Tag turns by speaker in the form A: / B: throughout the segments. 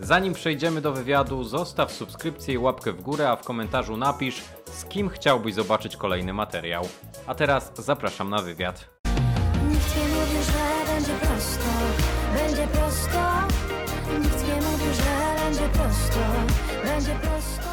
A: Zanim przejdziemy do wywiadu, zostaw subskrypcję i łapkę w górę, a w komentarzu napisz, z kim chciałbyś zobaczyć kolejny materiał. A teraz zapraszam na wywiad.
B: Nikt nie mówi, że będzie prosto, będzie prosto. Nikt nie mówi, że będzie prosto, będzie prosto.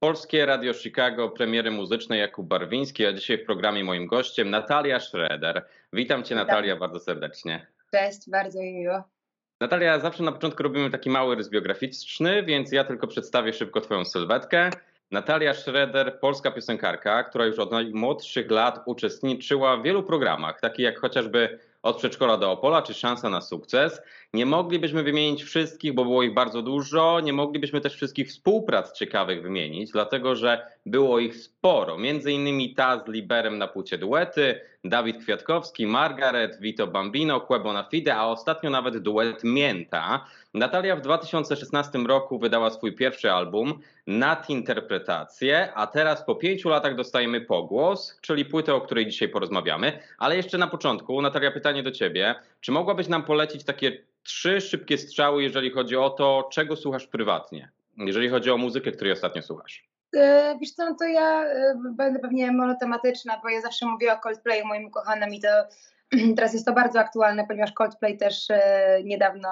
A: Polskie Radio Chicago, premiery muzycznej Jakub Barwiński, a dzisiaj w programie moim gościem Natalia Schroeder. Witam Cię Natalia bardzo serdecznie.
C: Cześć, bardzo mi miło.
A: Natalia, zawsze na początku robimy taki mały rys biograficzny, więc ja tylko przedstawię szybko Twoją sylwetkę. Natalia Schroeder, polska piosenkarka, która już od najmłodszych lat uczestniczyła w wielu programach, takich jak chociażby Od przedszkola do Opola czy Szansa na sukces. Nie moglibyśmy wymienić wszystkich, bo było ich bardzo dużo. Nie moglibyśmy też wszystkich współprac ciekawych wymienić, dlatego że było ich sporo. Między innymi ta z Liberem na płycie duety, Dawid Kwiatkowski, Margaret, Vito Bambino, Quebo na Fide, a ostatnio nawet duet Mięta. Natalia w 2016 roku wydała swój pierwszy album, Nad Interpretację, a teraz po pięciu latach dostajemy Pogłos, czyli płytę, o której dzisiaj porozmawiamy. Ale jeszcze na początku, Natalia, pytanie do Ciebie. Czy mogłabyś nam polecić takie trzy szybkie strzały, jeżeli chodzi o to, czego słuchasz prywatnie? Jeżeli chodzi o muzykę, której ostatnio słuchasz.
C: E, Wiesz co, no to ja e, będę pewnie monotematyczna, bo ja zawsze mówię o Coldplayu moim ukochanym i to teraz jest to bardzo aktualne, ponieważ Coldplay też e, niedawno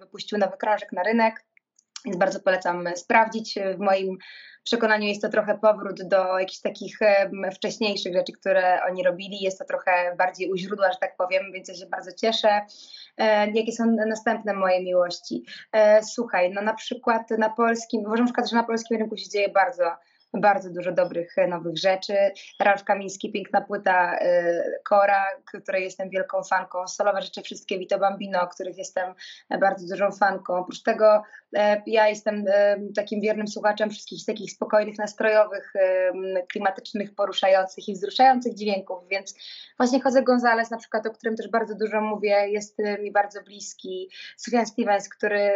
C: wypuścił nowy krążek na rynek, więc bardzo polecam sprawdzić. W moim przekonaniu jest to trochę powrót do jakichś takich wcześniejszych rzeczy, które oni robili. Jest to trochę bardziej u źródła, że tak powiem, więc ja się bardzo cieszę. E, jakie są następne moje miłości? E, słuchaj, no na przykład na polskim, uważam że na polskim rynku się dzieje bardzo bardzo dużo dobrych e, nowych rzeczy. Ralf Kamiński, piękna płyta e, Kora, której jestem wielką fanką. Solowe rzeczy wszystkie Vito Bambino, których jestem e, bardzo dużą fanką. Oprócz tego ja jestem takim wiernym słuchaczem wszystkich takich spokojnych, nastrojowych, klimatycznych, poruszających i wzruszających dźwięków, więc właśnie Jose Gonzalez na przykład, o którym też bardzo dużo mówię, jest mi bardzo bliski. Sufjan Stevens, który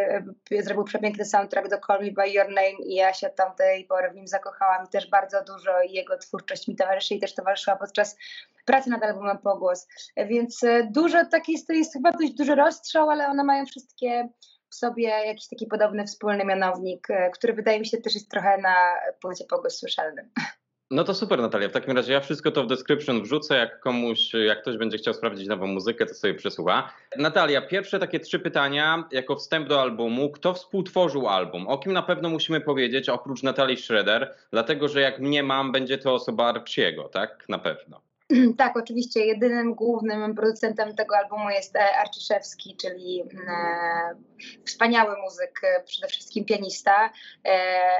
C: zrobił przepiękny soundtrack do Call Me By Your Name i ja się od tamtej pory w nim zakochałam i też bardzo dużo i jego twórczość mi towarzyszy i też towarzyszyła podczas pracy nad albumem Pogłos. Więc e, dużo tak jest, to jest chyba dość duży rozstrzał, ale one mają wszystkie w sobie jakiś taki podobny wspólny mianownik, e, który wydaje mi się też jest trochę na punkcie Pogłos słyszalnym.
A: No to super, Natalia. W takim razie ja wszystko to w description wrzucę. Jak komuś, jak ktoś będzie chciał sprawdzić nową muzykę, to sobie przesłucha. Natalia, pierwsze takie trzy pytania jako wstęp do albumu. Kto współtworzył album? O kim na pewno musimy powiedzieć, oprócz Natalii Schroeder, dlatego że jak mnie mam, będzie to osoba Archiego, tak? Na pewno.
C: Tak, oczywiście jedynym głównym producentem tego albumu jest e, Arciszewski, czyli e, wspaniały muzyk, e, przede wszystkim pianista,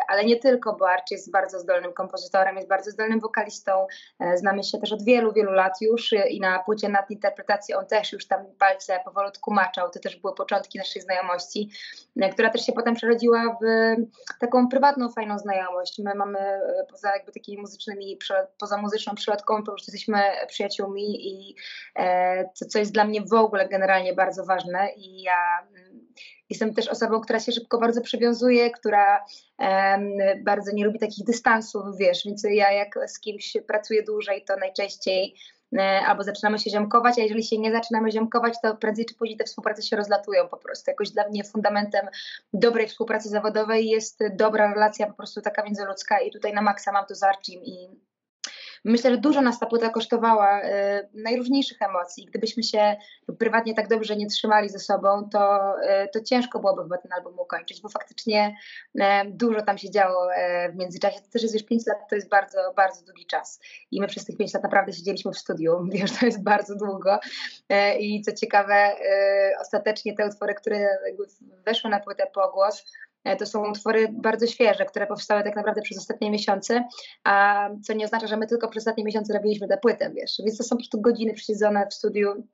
C: ale nie tylko, bo Archie jest bardzo zdolnym kompozytorem, jest bardzo zdolnym wokalistą. Znamy się też od wielu, wielu lat już i na płycie nad interpretacją on też już tam palce powolutku maczał. To też były początki naszej znajomości, która też się potem przerodziła w taką prywatną, fajną znajomość. My mamy poza jakby takimi muzycznymi, poza muzyczną przylotką, po prostu jesteśmy przyjaciółmi i e, co, jest dla mnie w ogóle generalnie bardzo ważne i ja mm, jestem też osobą, która się szybko bardzo przywiązuje, która bardzo nie lubi takich dystansów, wiesz, więc ja jak z kimś pracuję dłużej, to najczęściej e, albo zaczynamy się ziomkować, a jeżeli się nie zaczynamy ziomkować, to prędzej czy później te współprace się rozlatują po prostu. Jakoś dla mnie fundamentem dobrej współpracy zawodowej jest dobra relacja po prostu taka międzyludzka i tutaj na maksa mam to z Archim i Myślę, że dużo nas ta płyta kosztowała e, najróżniejszych emocji. Gdybyśmy się prywatnie tak dobrze nie trzymali ze sobą, to, e, to ciężko byłoby chyba ten album ukończyć, bo faktycznie e, dużo tam się działo e, w międzyczasie. To też jest już 5 lat, to jest bardzo, bardzo długi czas. I my przez tych 5 lat naprawdę siedzieliśmy w studiu, wiesz, to jest bardzo długo. E, I co ciekawe, ostatecznie te utwory, które weszły na płytę Pogłos, to są utwory bardzo świeże, które powstały tak naprawdę przez ostatnie miesiące, a co nie oznacza, że my tylko przez ostatnie miesiące robiliśmy tę płytę, wiesz, więc to są po prostu godziny przesiedzone w studiu,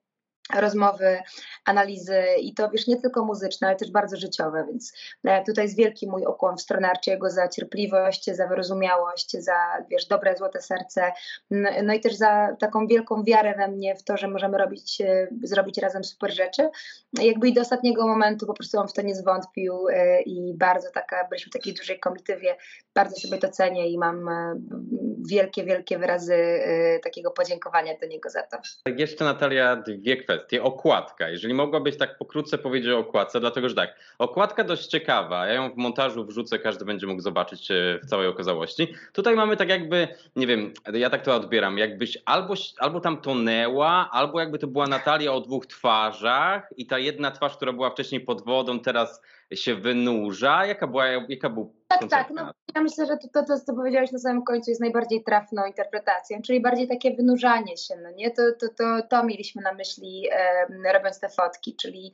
C: rozmowy, analizy i to wiesz, nie tylko muzyczne, ale też bardzo życiowe, więc e, tutaj jest wielki mój ukłon w stronę Arciego za cierpliwość, za wyrozumiałość, za wiesz, dobre, złote serce, no, no i też za taką wielką wiarę we mnie w to, że możemy robić, e, zrobić razem super rzeczy. Jakby i do ostatniego momentu po prostu on w to nie zwątpił e, i bardzo taka, byliśmy w takiej dużej komitywie, bardzo sobie to cenię i mam wielkie, wielkie wyrazy takiego podziękowania do niego za to.
A: Tak, jeszcze Natalia, dwie kwestie. Okładka. Jeżeli mogłabyś tak pokrótce powiedzieć o okładce, dlatego że tak, okładka dość ciekawa. Ja ją w montażu wrzucę, każdy będzie mógł zobaczyć e, w całej okazałości. Tutaj mamy tak jakby, nie wiem, ja tak to odbieram, jakbyś albo, albo tam tonęła, albo jakby to była Natalia o dwóch twarzach i ta jedna twarz, która była wcześniej pod wodą, teraz się wynurza. Jaka była, jaka był
C: Tak, tak. No, ja myślę, że to, to, to, co powiedziałeś na samym końcu, jest najbardziej trafną interpretacją, czyli bardziej takie wynurzanie się, no nie? To, to, to, to mieliśmy na myśli e, robiąc te fotki, czyli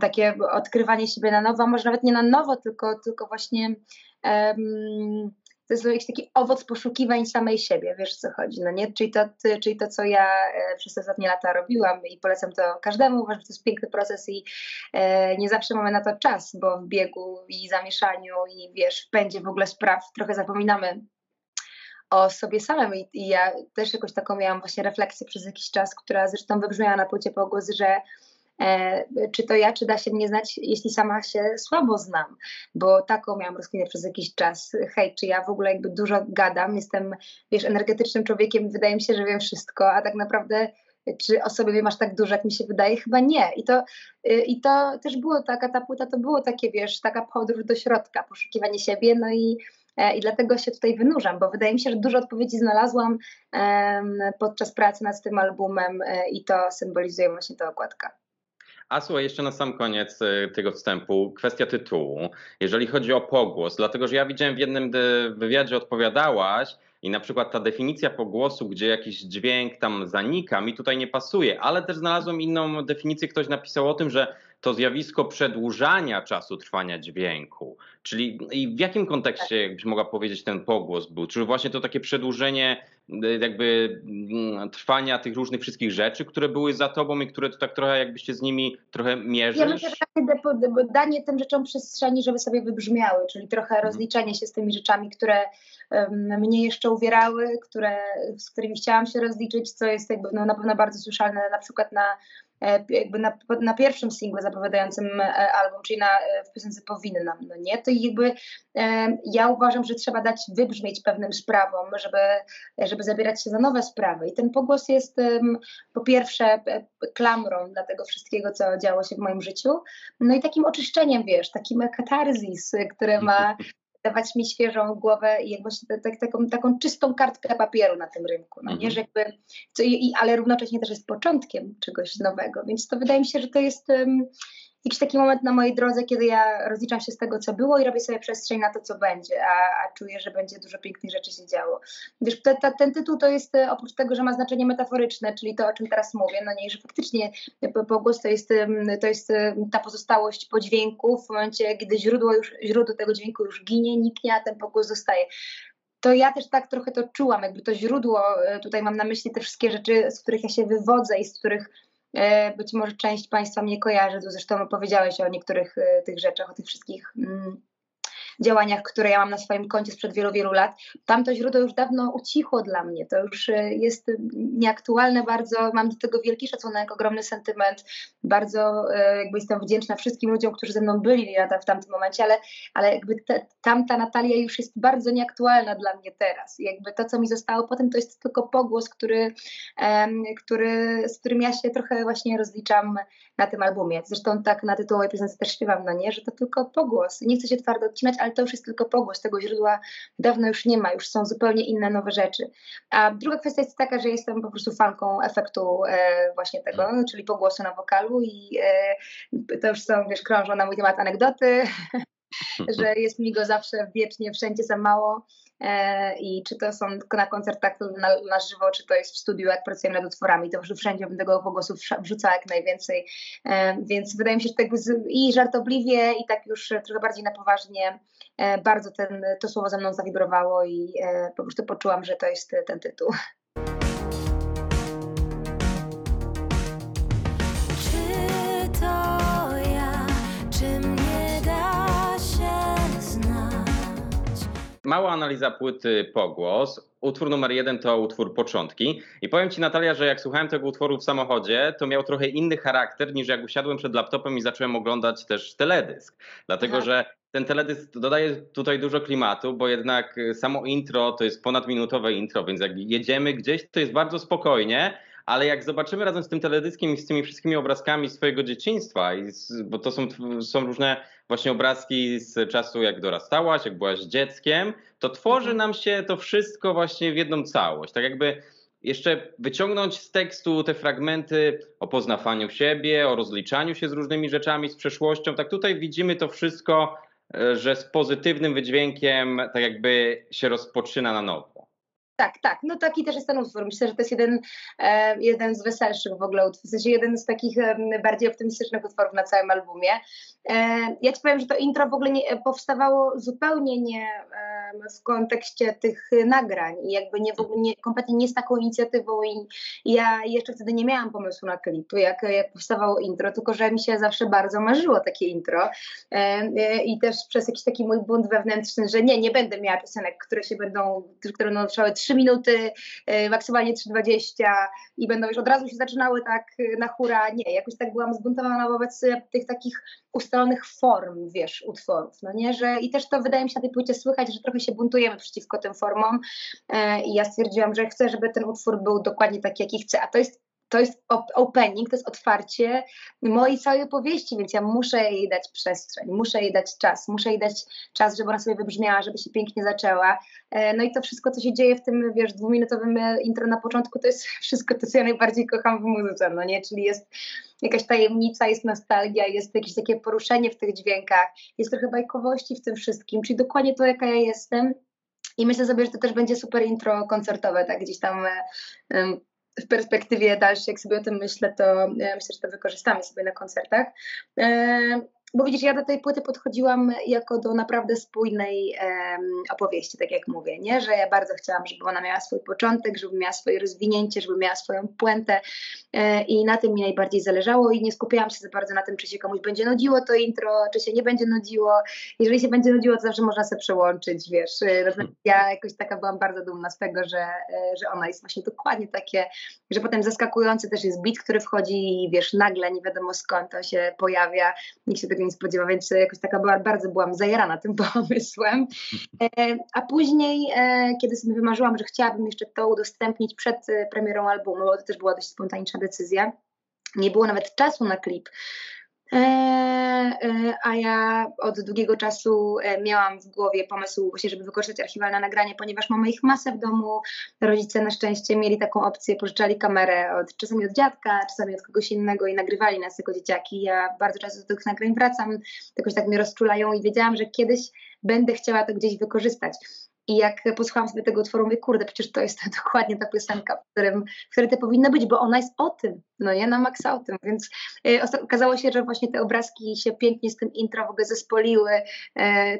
C: takie odkrywanie siebie na nowo, a może nawet nie na nowo, tylko, tylko właśnie em, to jest jakiś taki owoc poszukiwań samej siebie, wiesz co chodzi, no nie? Czyli to, ty, czyli to co ja e, przez ostatnie lata robiłam i polecam to każdemu, uważam, że to jest piękny proces i e, nie zawsze mamy na to czas, bo w biegu i zamieszaniu i wiesz, w pędzie w ogóle spraw trochę zapominamy o sobie samym I, i ja też jakoś taką miałam właśnie refleksję przez jakiś czas, która zresztą wybrzmiała na płycie pogłos, że czy to ja, czy da się mnie znać, jeśli sama się słabo znam, bo taką miałam rozkminę przez jakiś czas, hej, czy ja w ogóle jakby dużo gadam, jestem, wiesz, energetycznym człowiekiem, wydaje mi się, że wiem wszystko, a tak naprawdę czy o sobie wiem aż tak dużo, jak mi się wydaje? Chyba nie. I to, y, i to też było taka, ta płyta to było takie, wiesz, taka podróż do środka, poszukiwanie siebie, no i, e, i dlatego się tutaj wynurzam, bo wydaje mi się, że dużo odpowiedzi znalazłam em, podczas pracy nad tym albumem e, i to symbolizuje właśnie ta okładka.
A: A słuchaj, jeszcze na sam koniec e, tego wstępu, kwestia tytułu. Jeżeli chodzi o pogłos, dlatego że ja widziałem w jednym de- wywiadzie odpowiadałaś i na przykład ta definicja pogłosu, gdzie jakiś dźwięk tam zanika, mi tutaj nie pasuje, ale też znalazłem inną definicję, ktoś napisał o tym, że to zjawisko przedłużania czasu trwania dźwięku. Czyli i w jakim kontekście, jakbyś mogła powiedzieć, ten pogłos był? Czy właśnie to takie przedłużenie y, jakby mm, trwania tych różnych wszystkich rzeczy, które były za tobą i które to tak trochę jakbyście z nimi trochę
C: Ja
A: mierzysz?
C: myślę, że danie tym rzeczom przestrzeni, żeby sobie wybrzmiały, czyli trochę rozliczenie się z tymi rzeczami, które um, mnie jeszcze uwierały, które, z którymi chciałam się rozliczyć, co jest jakby no, na pewno bardzo słyszalne na przykład na jakby na, na pierwszym singlu zapowiadającym e, album, czyli na, e, w piosence Powinnam, no nie? To jakby e, ja uważam, że trzeba dać wybrzmieć pewnym sprawom, żeby, żeby zabierać się za nowe sprawy i ten pogłos jest po pierwsze e, klamrą dla tego wszystkiego, co działo się w moim życiu, no i takim oczyszczeniem, wiesz, takim katarzis, które ma dawać mi świeżą głowę i jakby tak, tak, taką, taką czystą kartkę papieru na tym rynku, no nie,
A: Mhm.
C: że jakby, co, i- ale równocześnie też jest początkiem czegoś nowego, więc to wydaje mi się, że to jest um, jakiś taki moment na mojej drodze, kiedy ja rozliczam się z tego, co było i robię sobie przestrzeń na to, co będzie, a, a czuję, że będzie dużo pięknych rzeczy się działo. Wiesz, te, te, ten tytuł to jest e, oprócz tego, że ma znaczenie metaforyczne, czyli to, o czym teraz mówię, no nie, że faktycznie po- pogłos to jest, to jest em, ta pozostałość po dźwięku w momencie, gdy źródło, już, źródło tego dźwięku już ginie, niknie, a ten pogłos zostaje. To ja też tak trochę to czułam, jakby to źródło, e, tutaj mam na myśli te wszystkie rzeczy, z których ja się wywodzę i z których e, być może część Państwa mnie kojarzy, tu zresztą opowiedziałeś o niektórych e, tych rzeczach, o tych wszystkich mm, działaniach, które ja mam na swoim koncie sprzed wielu, wielu lat. Tamto źródło już dawno ucichło dla mnie, to już e, jest nieaktualne bardzo, mam do tego wielki szacunek, ogromny sentyment, bardzo e, jakby jestem wdzięczna wszystkim ludziom, którzy ze mną byli w tamtym momencie, ale, ale jakby te, tamta Natalia już jest bardzo nieaktualna dla mnie teraz. Jakby to, co mi zostało potem, to jest tylko pogłos, który, który, z którym ja się trochę właśnie rozliczam na tym albumie. Zresztą tak na tytułowej piosence też śpiewam, no nie, że to tylko pogłos. Nie chcę się twardo odcinać, ale to już jest tylko pogłos. Tego źródła dawno już nie ma, już są zupełnie inne nowe rzeczy. A druga kwestia jest taka, że jestem po prostu fanką efektu e, właśnie tego, czyli pogłosu na wokalu i e, to już są, wiesz, krążą na mój temat anegdoty, że jest mi go zawsze wiecznie, wszędzie za mało. E, I czy to są tylko na koncertach na, na żywo, czy to jest w studiu, jak pracujemy nad utworami, to już wszędzie bym tego pogłosu wrzucała jak najwięcej. E, więc wydaje mi się, że tak i żartobliwie, i tak już trochę bardziej na poważnie bardzo ten, to słowo ze mną zawibrowało i e, po prostu poczułam, że to jest e, ten tytuł.
B: Czy to ja, czy mnie da się znać?
A: Mała analiza płyty Pogłos. Utwór numer jeden to utwór Początki. I powiem Ci, Natalia, że jak słuchałem tego utworu w samochodzie, to miał trochę inny charakter niż jak usiadłem przed laptopem i zacząłem oglądać też teledysk. Dlatego,
C: Aha.
A: że ten teledysk dodaje tutaj dużo klimatu, bo jednak y, samo intro to jest ponadminutowe intro, więc jak jedziemy gdzieś, to jest bardzo spokojnie, ale jak zobaczymy razem z tym teledyskiem i z tymi wszystkimi obrazkami swojego dzieciństwa, z, bo to są, są różne właśnie obrazki z czasu, jak dorastałaś, jak byłaś dzieckiem, to tworzy nam się to wszystko właśnie w jedną całość. Tak jakby jeszcze wyciągnąć z tekstu te fragmenty o poznawaniu siebie, o rozliczaniu się z różnymi rzeczami, z przeszłością. Tak tutaj widzimy to wszystko, że z pozytywnym wydźwiękiem tak jakby się rozpoczyna na nowo.
C: Tak, tak. No taki też jest ten utwór. Myślę, że to jest jeden, e, jeden z weselszych w ogóle utworów, w sensie jeden z takich e, bardziej optymistycznych utworów na całym albumie. E, ja ci powiem, że to intro w ogóle nie, powstawało zupełnie nie e, w kontekście tych nagrań i jakby nie, w ogóle nie, kompletnie nie z taką inicjatywą i ja jeszcze wtedy nie miałam pomysłu na klip, jak, jak powstawało intro, tylko że mi się zawsze bardzo marzyło takie intro e, e, i też przez jakiś taki mój bunt wewnętrzny, że nie, nie będę miała piosenek, które się będą, które będą trwały trzy 3 minuty, e, maksymalnie 3,20 i będą już od razu się zaczynały tak e, na hura. Nie, jakoś tak byłam zbuntowana wobec e, tych takich ustalonych form, wiesz, utworów, no nie, że i też to wydaje mi się na tej płycie słychać, że trochę się buntujemy przeciwko tym formom i ja stwierdziłam, że chcę, żeby ten utwór był dokładnie taki, jaki chcę, a to jest to jest opening, to jest otwarcie mojej całej opowieści, więc ja muszę jej dać przestrzeń, muszę jej dać czas, muszę jej dać czas, żeby ona sobie wybrzmiała, żeby się pięknie zaczęła. E, no i to wszystko, co się dzieje w tym, wiesz, dwuminutowym e, intro na początku, to jest wszystko to, co ja najbardziej kocham w muzyce, no nie? Czyli jest jakaś tajemnica, jest nostalgia, jest jakieś takie poruszenie w tych dźwiękach, jest trochę bajkowości w tym wszystkim, czyli dokładnie to, jaka ja jestem. I myślę sobie, że to też będzie super intro koncertowe, tak gdzieś tam e, w perspektywie dalszej, jak sobie o tym myślę, to myślę, że to wykorzystamy sobie na koncertach. Bo widzisz, ja do tej płyty podchodziłam jako do naprawdę spójnej um, opowieści, tak jak mówię, nie? że ja bardzo chciałam, żeby ona miała swój początek, żeby miała swoje rozwinięcie, żeby miała swoją puentę e, i na tym mi najbardziej zależało i nie skupiałam się za bardzo na tym, czy się komuś będzie nudziło to intro, czy się nie będzie nudziło. Jeżeli się będzie nudziło, to zawsze można sobie przełączyć, wiesz. E, natomiast ja jakoś taka byłam bardzo dumna z tego, że, e, że ona jest właśnie dokładnie takie, że potem zaskakujący też jest beat, który wchodzi i wiesz, nagle nie wiadomo skąd to się pojawia, nikt się tego tego nie spodziewa, więc jakoś taka była, bardzo byłam zajarana tym pomysłem. E, a później, e, kiedy sobie wymarzyłam, że chciałabym jeszcze to udostępnić przed e, premierą albumu, bo to też była dość spontaniczna decyzja, nie było nawet czasu na klip, a ja od długiego czasu e, miałam w głowie pomysł właśnie, żeby wykorzystać archiwalne nagranie, ponieważ mamy ich masę w domu. Rodzice na szczęście mieli taką opcję, pożyczali kamerę od, czasami od dziadka, czasami od kogoś innego i nagrywali nas jako dzieciaki. Ja bardzo często do tych nagrań wracam, jakoś tak mnie rozczulają i wiedziałam, że kiedyś będę chciała to gdzieś wykorzystać. I jak posłuchałam sobie tego utworu, mówię, kurde, przecież to jest dokładnie ta piosenka, w, w której to powinno być, bo ona jest o tym, no nie, na maksa o tym, więc y, okazało się, że właśnie te obrazki się pięknie z tym intro w ogóle zespoliły, y,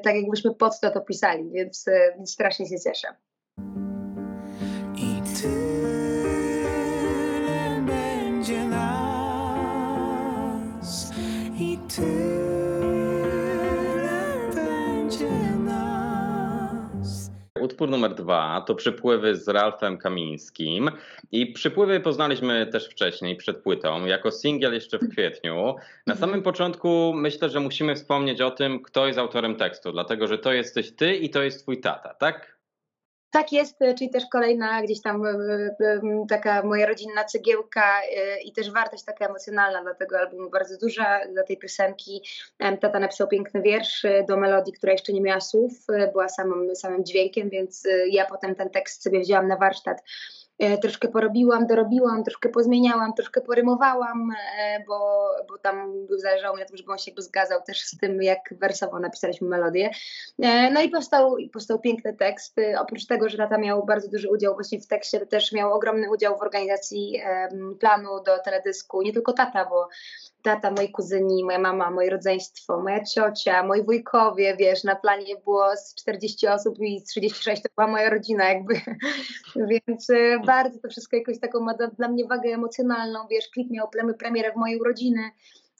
C: tak jakbyśmy pod to to pisali, więc, y, więc strasznie się cieszę. I tyle
A: Utwór numer dwa to przypływy z Ralfem Kamińskim. I przypływy poznaliśmy też wcześniej, przed płytą, jako singiel jeszcze w kwietniu. Na samym początku myślę, że musimy wspomnieć o tym, kto jest autorem tekstu, dlatego że to jesteś ty i to jest twój tata, tak?
C: Tak jest, e, czyli też kolejna gdzieś tam e, e, taka moja rodzinna cegiełka i też wartość taka emocjonalna dla tego albumu bardzo duża, dla tej piosenki. Tata napisał piękny wiersz do melodii, która jeszcze nie miała słów, była samym, samym dźwiękiem, więc ja potem ten tekst sobie wzięłam na warsztat troszkę porobiłam, dorobiłam, troszkę pozmieniałam, troszkę porymowałam, e, bo, bo tam zależało mi na tym, żeby on się zgadzał też z tym, jak wersowo napisaliśmy melodię. E, no i powstał, powstał piękny tekst. Oprócz tego, że tata miał bardzo duży udział właśnie w tekście, to też miał ogromny udział w organizacji planu do teledysku. Nie tylko tata, bo tata, moi kuzyni, moja mama, moje rodzeństwo, moja ciocia, moi wujkowie, wiesz, na planie było z 40 osób i z 36 to była moja rodzina jakby, więc e, bardzo to wszystko jakoś taką ma dla mnie wagę emocjonalną, wiesz, klip miał premierę w mojej urodziny,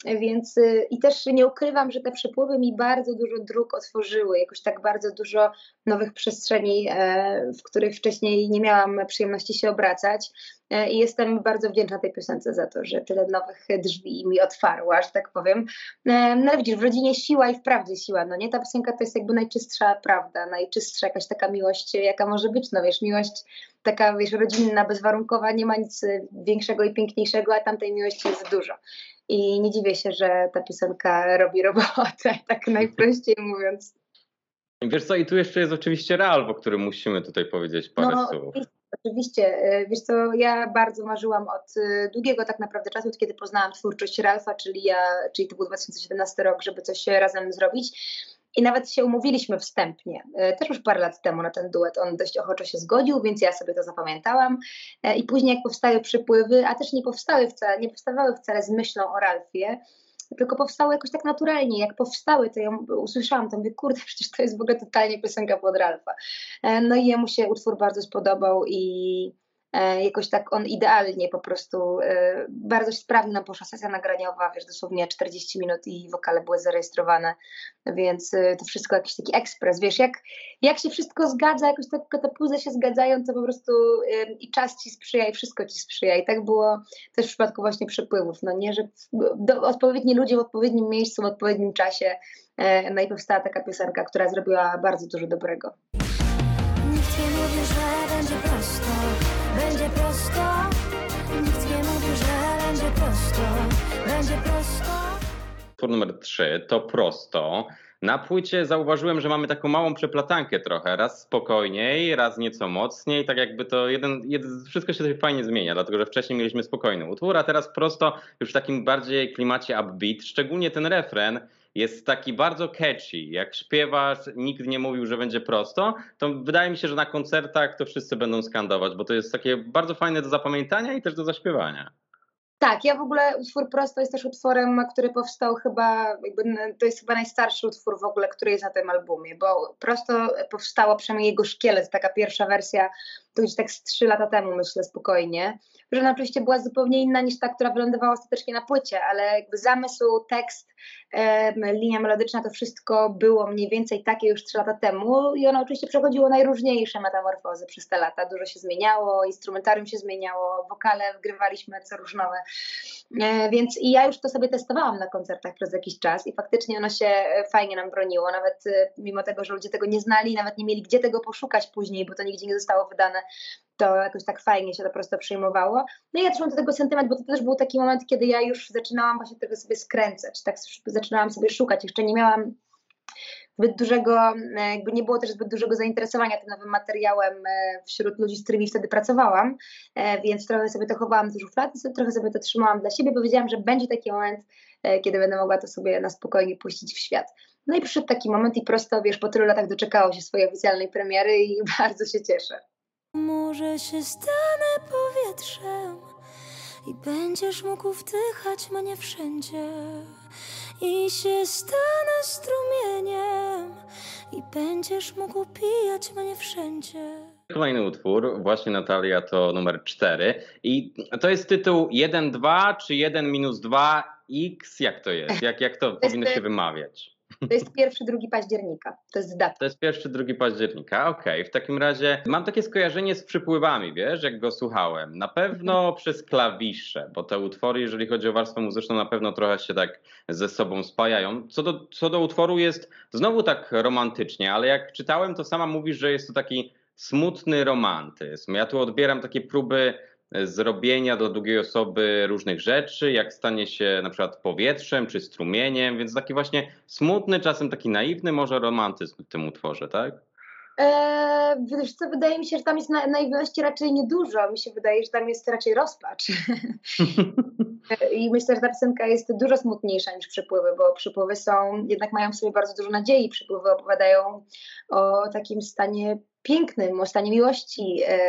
C: Więc y, i też nie ukrywam, że te przepływy mi bardzo dużo dróg otworzyły, jakoś tak bardzo dużo nowych przestrzeni, e, w których wcześniej nie miałam przyjemności się obracać. E, I jestem bardzo wdzięczna tej piosence za to, że tyle nowych drzwi mi otwarła, że tak powiem. E, no ale widzisz, w rodzinie siła i wprawdzie siła, no nie? Ta piosenka to jest jakby najczystsza prawda, najczystsza jakaś taka miłość, jaka może być, no wiesz, miłość taka, wiesz, rodzinna, bezwarunkowa, nie ma nic większego i piękniejszego, a tamtej miłości jest dużo. I nie dziwię się, że ta piosenka robi robotę, tak najprościej mówiąc.
A: Wiesz co, i tu jeszcze jest oczywiście Real, o którym musimy tutaj powiedzieć parę
C: no,
A: słów.
C: Oczywiście, e, wiesz co, ja bardzo marzyłam od e, długiego tak naprawdę czasu, od kiedy poznałam twórczość Ralfa, czyli ja, czyli to był 2017 rok, żeby coś razem zrobić. I nawet się umówiliśmy wstępnie, e, też już parę lat temu na ten duet. On dość ochoczo się zgodził, więc ja sobie to zapamiętałam. E, I później, jak powstały przypływy, a też nie powstały wcale, nie powstawały wcale z myślą o Ralfie, tylko powstały jakoś tak naturalnie. Jak powstały, to ja usłyszałam, to mówię, kurde, przecież to jest w ogóle totalnie piosenka pod Ralfa. E, no i jemu się utwór bardzo spodobał i jakoś tak on idealnie po prostu, e, bardzo sprawnie nam poszła sesja nagraniowa, wiesz, dosłownie 40 minut i wokale były zarejestrowane, więc e, to wszystko jakiś taki ekspres, wiesz, jak, jak się wszystko zgadza, jakoś tak te puzzle się zgadzają, to po prostu i czas ci sprzyja i wszystko ci sprzyja i tak było też w przypadku właśnie przepływów, no nie, że do, odpowiedni ludzie w odpowiednim miejscu, w odpowiednim czasie, no i powstała taka piosenka, która zrobiła bardzo dużo dobrego.
B: Nikt nie mówi, że będzie prosto będzie prosto. Nikt nie mówi, że będzie prosto. Będzie prosto.
A: Utwór numer 3 to prosto. Na płycie zauważyłem, że mamy taką małą przeplatankę trochę. Raz spokojniej, raz nieco mocniej. Tak jakby to jeden, jeden wszystko się fajnie zmienia, dlatego że wcześniej mieliśmy spokojny utwór, a teraz prosto już w takim bardziej klimacie upbeat. Szczególnie ten refren jest taki bardzo catchy. Jak śpiewasz, nikt nie mówił, że będzie prosto, to wydaje mi się, że na koncertach to wszyscy będą skandować, bo to jest takie bardzo fajne do zapamiętania i też do zaśpiewania.
C: Tak, ja w ogóle utwór Prosto jest też utworem, który powstał chyba, to jest chyba najstarszy utwór w ogóle, który jest na tym albumie, bo Prosto powstało, przynajmniej jego szkielet, taka pierwsza wersja, to już tak z trzy lata temu myślę spokojnie, że ona oczywiście była zupełnie inna niż ta, która wylądowała ostatecznie na płycie, ale jakby zamysł, tekst, e, linia melodyczna, to wszystko było mniej więcej takie już trzy lata temu i ono oczywiście przechodziło najróżniejsze metamorfozy przez te lata, dużo się zmieniało, instrumentarium się zmieniało, wokale wgrywaliśmy co różnowe, e, więc i ja już to sobie testowałam na koncertach przez jakiś czas i faktycznie ono się fajnie nam broniło, nawet e, mimo tego, że ludzie tego nie znali, nawet nie mieli gdzie tego poszukać później, bo to nigdzie nie zostało wydane, to jakoś tak fajnie się to prosto przyjmowało. No i ja też mam do tego sentyment, bo to też był taki moment, kiedy ja już zaczynałam właśnie trochę sobie skręcać, tak zaczynałam sobie szukać, jeszcze nie miałam zbyt dużego, e, jakby nie było też zbyt dużego zainteresowania tym nowym materiałem e, wśród ludzi, z którymi wtedy pracowałam, e, więc trochę sobie to chowałam do szuflady, trochę sobie to trzymałam dla siebie, bo wiedziałam, że będzie taki moment, kiedy będę mogła to sobie na spokojnie puścić w świat. No i przyszedł taki moment i prosto, wiesz, po tylu latach doczekało się swojej oficjalnej premiery i bardzo się cieszę.
B: Może się stanę powietrzem i będziesz mógł wdychać mnie wszędzie. I się stanę strumieniem i będziesz mógł pijać mnie wszędzie.
A: Kolejny utwór, właśnie Natalia, to numer 4. I to jest tytuł 1-2 czy 1-2x? Jak to jest? Jak, jak to powinno się wymawiać?
C: To jest pierwszy, drugi października. To jest data.
A: To jest pierwszy, drugi października. Okej, okay. w takim razie mam takie skojarzenie z przypływami, wiesz, jak go słuchałem. Na pewno mhm. przez klawisze, bo te utwory, jeżeli chodzi o warstwę muzyczną, na pewno trochę się tak ze sobą spajają. Co do, co do utworu jest znowu tak romantycznie, ale jak czytałem, to sama mówisz, że jest to taki smutny romantyzm. Ja tu odbieram takie próby zrobienia dla drugiej osoby różnych rzeczy, jak stanie się na przykład powietrzem czy strumieniem, więc taki właśnie smutny, czasem taki naiwny może romantyzm w tym utworze, tak?
C: Eee, wiesz co, wydaje mi się, że tam jest na, naiwności raczej niedużo. Mi się wydaje, że tam jest raczej rozpacz. I myślę, że ta piosenka jest dużo smutniejsza niż przypływy, bo przypływy są, jednak mają w sobie bardzo dużo nadziei. Przypływy opowiadają o takim stanie pięknym, o stanie miłości, e,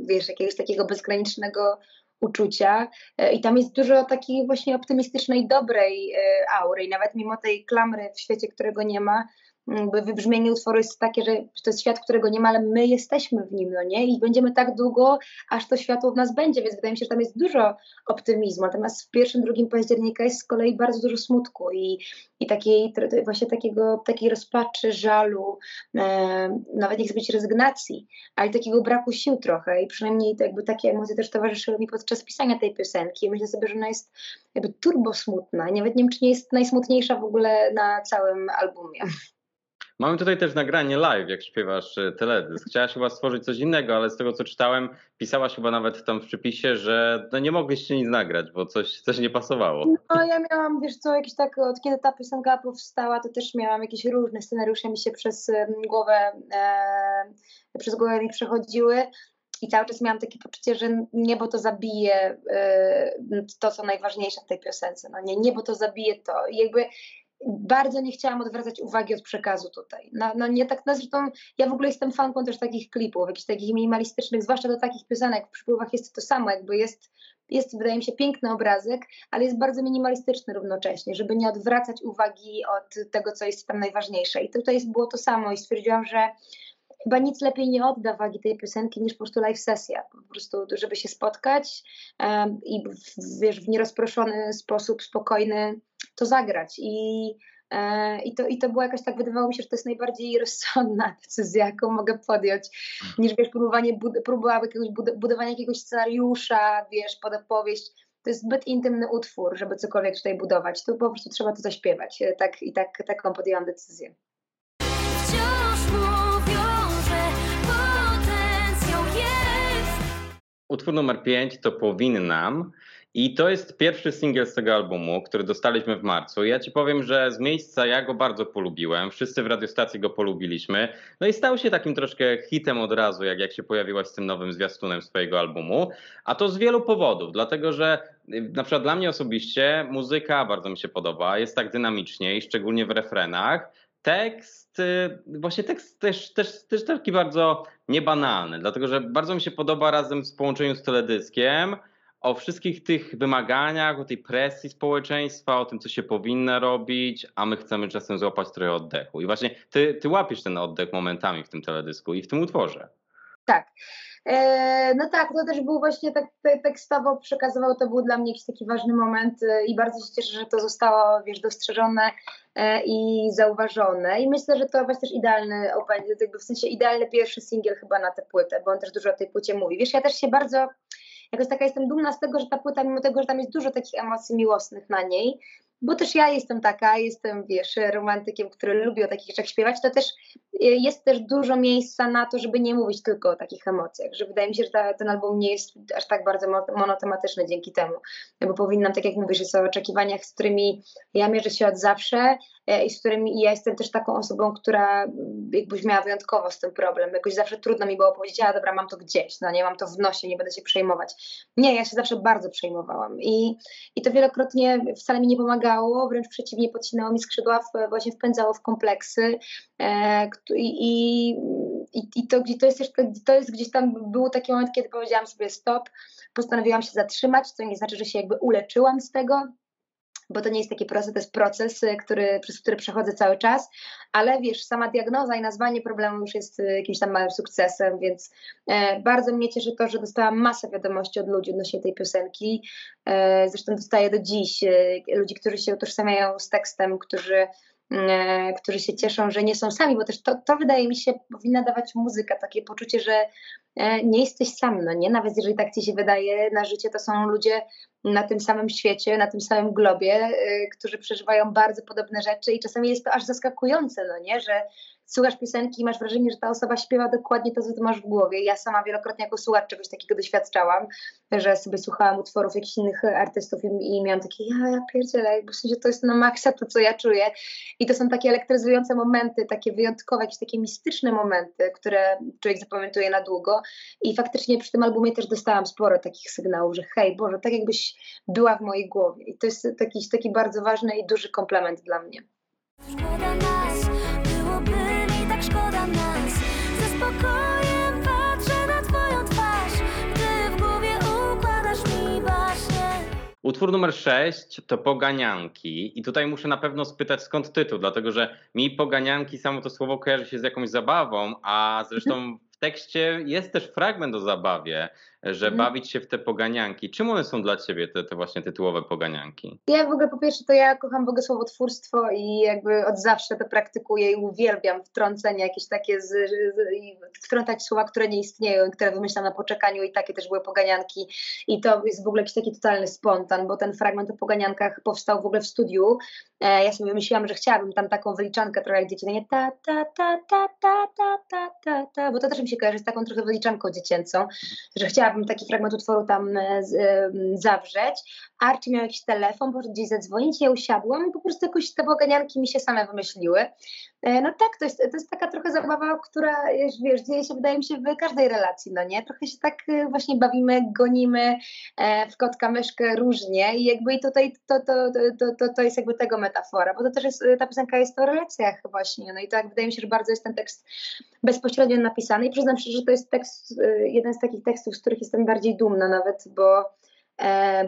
C: wiesz, jakiegoś takiego bezgranicznego uczucia. E, I tam jest dużo takiej właśnie optymistycznej, dobrej e, aury. I nawet mimo tej klamry w świecie, którego nie ma, jakby wybrzmienie utworu jest takie, że to jest świat, którego nie ma, ale my jesteśmy w nim, no nie? I będziemy tak długo, aż to światło w nas będzie, więc wydaje mi się, że tam jest dużo optymizmu. Natomiast w pierwszym, drugim października jest z kolei bardzo dużo smutku i, i takiej, właśnie takiego, takiej rozpaczy, żalu, e, nawet nie chcę być rezygnacji, ale takiego braku sił trochę i przynajmniej to jakby takie emocje też towarzyszyły mi podczas pisania tej piosenki. Myślę sobie, że ona jest jakby turbo smutna. Nawet nie wiem, czy nie jest najsmutniejsza w ogóle na całym albumie.
A: Mamy tutaj też nagranie live, jak śpiewasz e, teledysk. Chciałaś chyba stworzyć coś innego, ale z tego co czytałem, pisałaś chyba nawet tam w przypisie, że no nie mogliście nic nagrać, bo coś, coś nie pasowało.
C: No ja miałam, wiesz co, jakieś tak, od kiedy ta piosenka powstała, to też miałam jakieś różne scenariusze mi się przez głowę, e, przez głowę mi przechodziły i cały czas miałam takie poczucie, że niebo to zabije e, to, co najważniejsze w tej piosence, no nie, niebo to zabije to i jakby bardzo nie chciałam odwracać uwagi od przekazu tutaj. No, no nie tak, no zresztą ja w ogóle jestem fanką też takich klipów, jakichś takich minimalistycznych, zwłaszcza do takich piosenek. W przypływach jest to samo, jakby jest, jest wydaje mi się piękny obrazek, ale jest bardzo minimalistyczny równocześnie, żeby nie odwracać uwagi od tego, co jest tam najważniejsze. I tutaj było to samo i stwierdziłam, że chyba nic lepiej nie odda wagi tej piosenki niż po prostu live sesja. Po prostu, żeby się spotkać em, i w, wiesz, w nierozproszony sposób, spokojny to zagrać. I, e, i, to, I to było jakoś tak, wydawało mi się, że to jest najbardziej rozsądna decyzja, jaką mogę podjąć, niż wiesz, próbowanie, bud- próba jakiegoś bud- budowania jakiegoś scenariusza, wiesz, pod opowieść. To jest zbyt intymny utwór, żeby cokolwiek tutaj budować. Tu po prostu trzeba to zaśpiewać. E, Tak, I tak, taką podjęłam decyzję.
B: Wciąż mówią, że potencjał jest
A: Utwór numer 5 to Powinnam i to jest pierwszy singiel z tego albumu, który dostaliśmy w marcu. Ja ci powiem, że z miejsca ja go bardzo polubiłem, wszyscy w radiostacji go polubiliśmy, no i stał się takim troszkę hitem od razu, jak, jak się pojawiłaś z tym nowym zwiastunem swojego albumu, a to z wielu powodów, dlatego że y, na przykład dla mnie osobiście muzyka bardzo mi się podoba, jest tak dynamicznie i szczególnie w refrenach, tekst, y, właśnie tekst też, też, też taki bardzo niebanalny, dlatego że bardzo mi się podoba razem w połączeniu z teledyskiem o wszystkich tych wymaganiach, o tej presji społeczeństwa, o tym, co się powinno robić, a my chcemy czasem złapać trochę oddechu. I właśnie ty, ty łapiesz ten oddech momentami w tym teledysku i w tym utworze.
C: Tak. E, no tak, to też był właśnie tak te- tekstowo przekazywał, to był dla mnie jakiś taki ważny moment e, i bardzo się cieszę, że to zostało, wiesz, dostrzeżone e, i zauważone. I myślę, że to właśnie też idealny open, w sensie idealny pierwszy singiel chyba na tę płytę, bo on też dużo o tej płycie mówi. Wiesz, ja też się bardzo, jakoś taka jestem dumna z tego, że ta płyta, mimo tego, że tam jest dużo takich emocji miłosnych na niej, bo też ja jestem taka, jestem, wiesz, romantykiem, który lubi o takich rzeczach śpiewać, to też y, jest też dużo miejsca na to, żeby nie mówić tylko o takich emocjach, że wydaje mi się, że ten album nie jest aż tak bardzo mo- monotematyczny dzięki temu, no bo powinnam, tak jak mówisz, jest o oczekiwaniach, z którymi ja mierzę się od zawsze e, i z którymi ja jestem też taką osobą, która mm, jakbyś miała wyjątkowo z tym problem, jakoś zawsze trudno mi było powiedzieć, a dobra, mam to gdzieś, no nie mam to w nosie, nie będę się przejmować. Nie, ja się zawsze bardzo przejmowałam. I, i to wielokrotnie wcale mi nie pomagało, wręcz przeciwnie, podcinało mi skrzydła, właśnie wpędzało w kompleksy, E, I, i, i, to, to, jest też, to jest gdzieś tam, był taki moment, kiedy powiedziałam sobie stop, postanowiłam się zatrzymać, co nie znaczy, że się jakby uleczyłam z tego, bo to nie jest taki proces, to jest proces, y, który, przez który przechodzę cały czas, ale wiesz, sama diagnoza i nazwanie problemu już jest y, jakimś tam małym sukcesem, więc e, bardzo mnie cieszy to, że dostałam masę wiadomości od ludzi odnośnie tej piosenki, e, zresztą dostaję do dziś e, ludzi, którzy się utożsamiają z tekstem, którzy którzy się cieszą, że nie są sami, bo też to, to wydaje mi się powinna dawać muzyka, takie poczucie, że e, nie jesteś sam, no nie? Nawet jeżeli tak ci się wydaje, na życie to są ludzie na tym samym świecie, na tym samym globie, e, którzy przeżywają bardzo podobne rzeczy i czasami jest to aż zaskakujące, no nie? Że słuchasz piosenki i masz wrażenie, że ta osoba śpiewa dokładnie to, co ty masz w głowie. Ja sama wielokrotnie jako słuchacz czegoś takiego doświadczałam, że sobie słuchałam utworów jakichś innych artystów i, i miałam takie, ja, ja pierdzielę, w sensie to jest na maksa to, co ja czuję. I to są takie elektryzujące momenty, takie wyjątkowe, jakieś takie mistyczne momenty, które człowiek zapamiętuje na długo. I faktycznie przy tym albumie też dostałam sporo takich sygnałów, że hej, Boże, tak jakbyś była w mojej głowie. I to jest taki, taki bardzo ważny i duży komplement dla mnie.
A: Utwór numer 6 to Poganianki. I tutaj muszę na pewno spytać skąd tytuł, dlatego że mi Poganianki samo to słowo kojarzy się z jakąś zabawą, a zresztą w tekście jest też fragment o zabawie, że
C: Mhm.
A: bawić się w te poganianki. Czym one są dla ciebie, te, te właśnie tytułowe poganianki?
C: Ja w ogóle po pierwsze to ja kocham bogosłowotwórstwo i jakby od zawsze to praktykuję i uwielbiam wtrącenia jakieś takie, z, z, wtrącać słowa, które nie istnieją, i które wymyślam na poczekaniu i takie też były poganianki i to jest w ogóle jakiś taki totalny spontan, bo ten fragment o poganiankach powstał w ogóle w studiu. E, ja sobie wymyśliłam, że chciałabym tam taką wyliczankę trochę jak dzieci, nie ta, ta, ta, ta, ta, ta, ta, ta, ta, bo to też mi się kojarzy z taką trochę wyliczanką dziecięcą, że chciałabym taki fragment utworu tam e, e, zawrzeć. Archie miał jakiś telefon, poszedł gdzieś zadzwonić, ja usiadłam i po prostu jakoś te poganianki mi się same wymyśliły. E, No tak, to jest, to jest taka trochę zabawa, która wiesz, dzieje się wydaje mi się w każdej relacji, no nie? Trochę się tak e, właśnie bawimy, gonimy e, w kotka myszkę różnie i jakby i tutaj to, to, to, to, to jest jakby tego metafora, bo to też jest, ta piosenka jest o relacjach właśnie, no i tak wydaje mi się, że bardzo jest ten tekst bezpośrednio napisany i przyznam się, że to jest tekst, e, jeden z takich tekstów, z których jestem bardziej dumna nawet, bo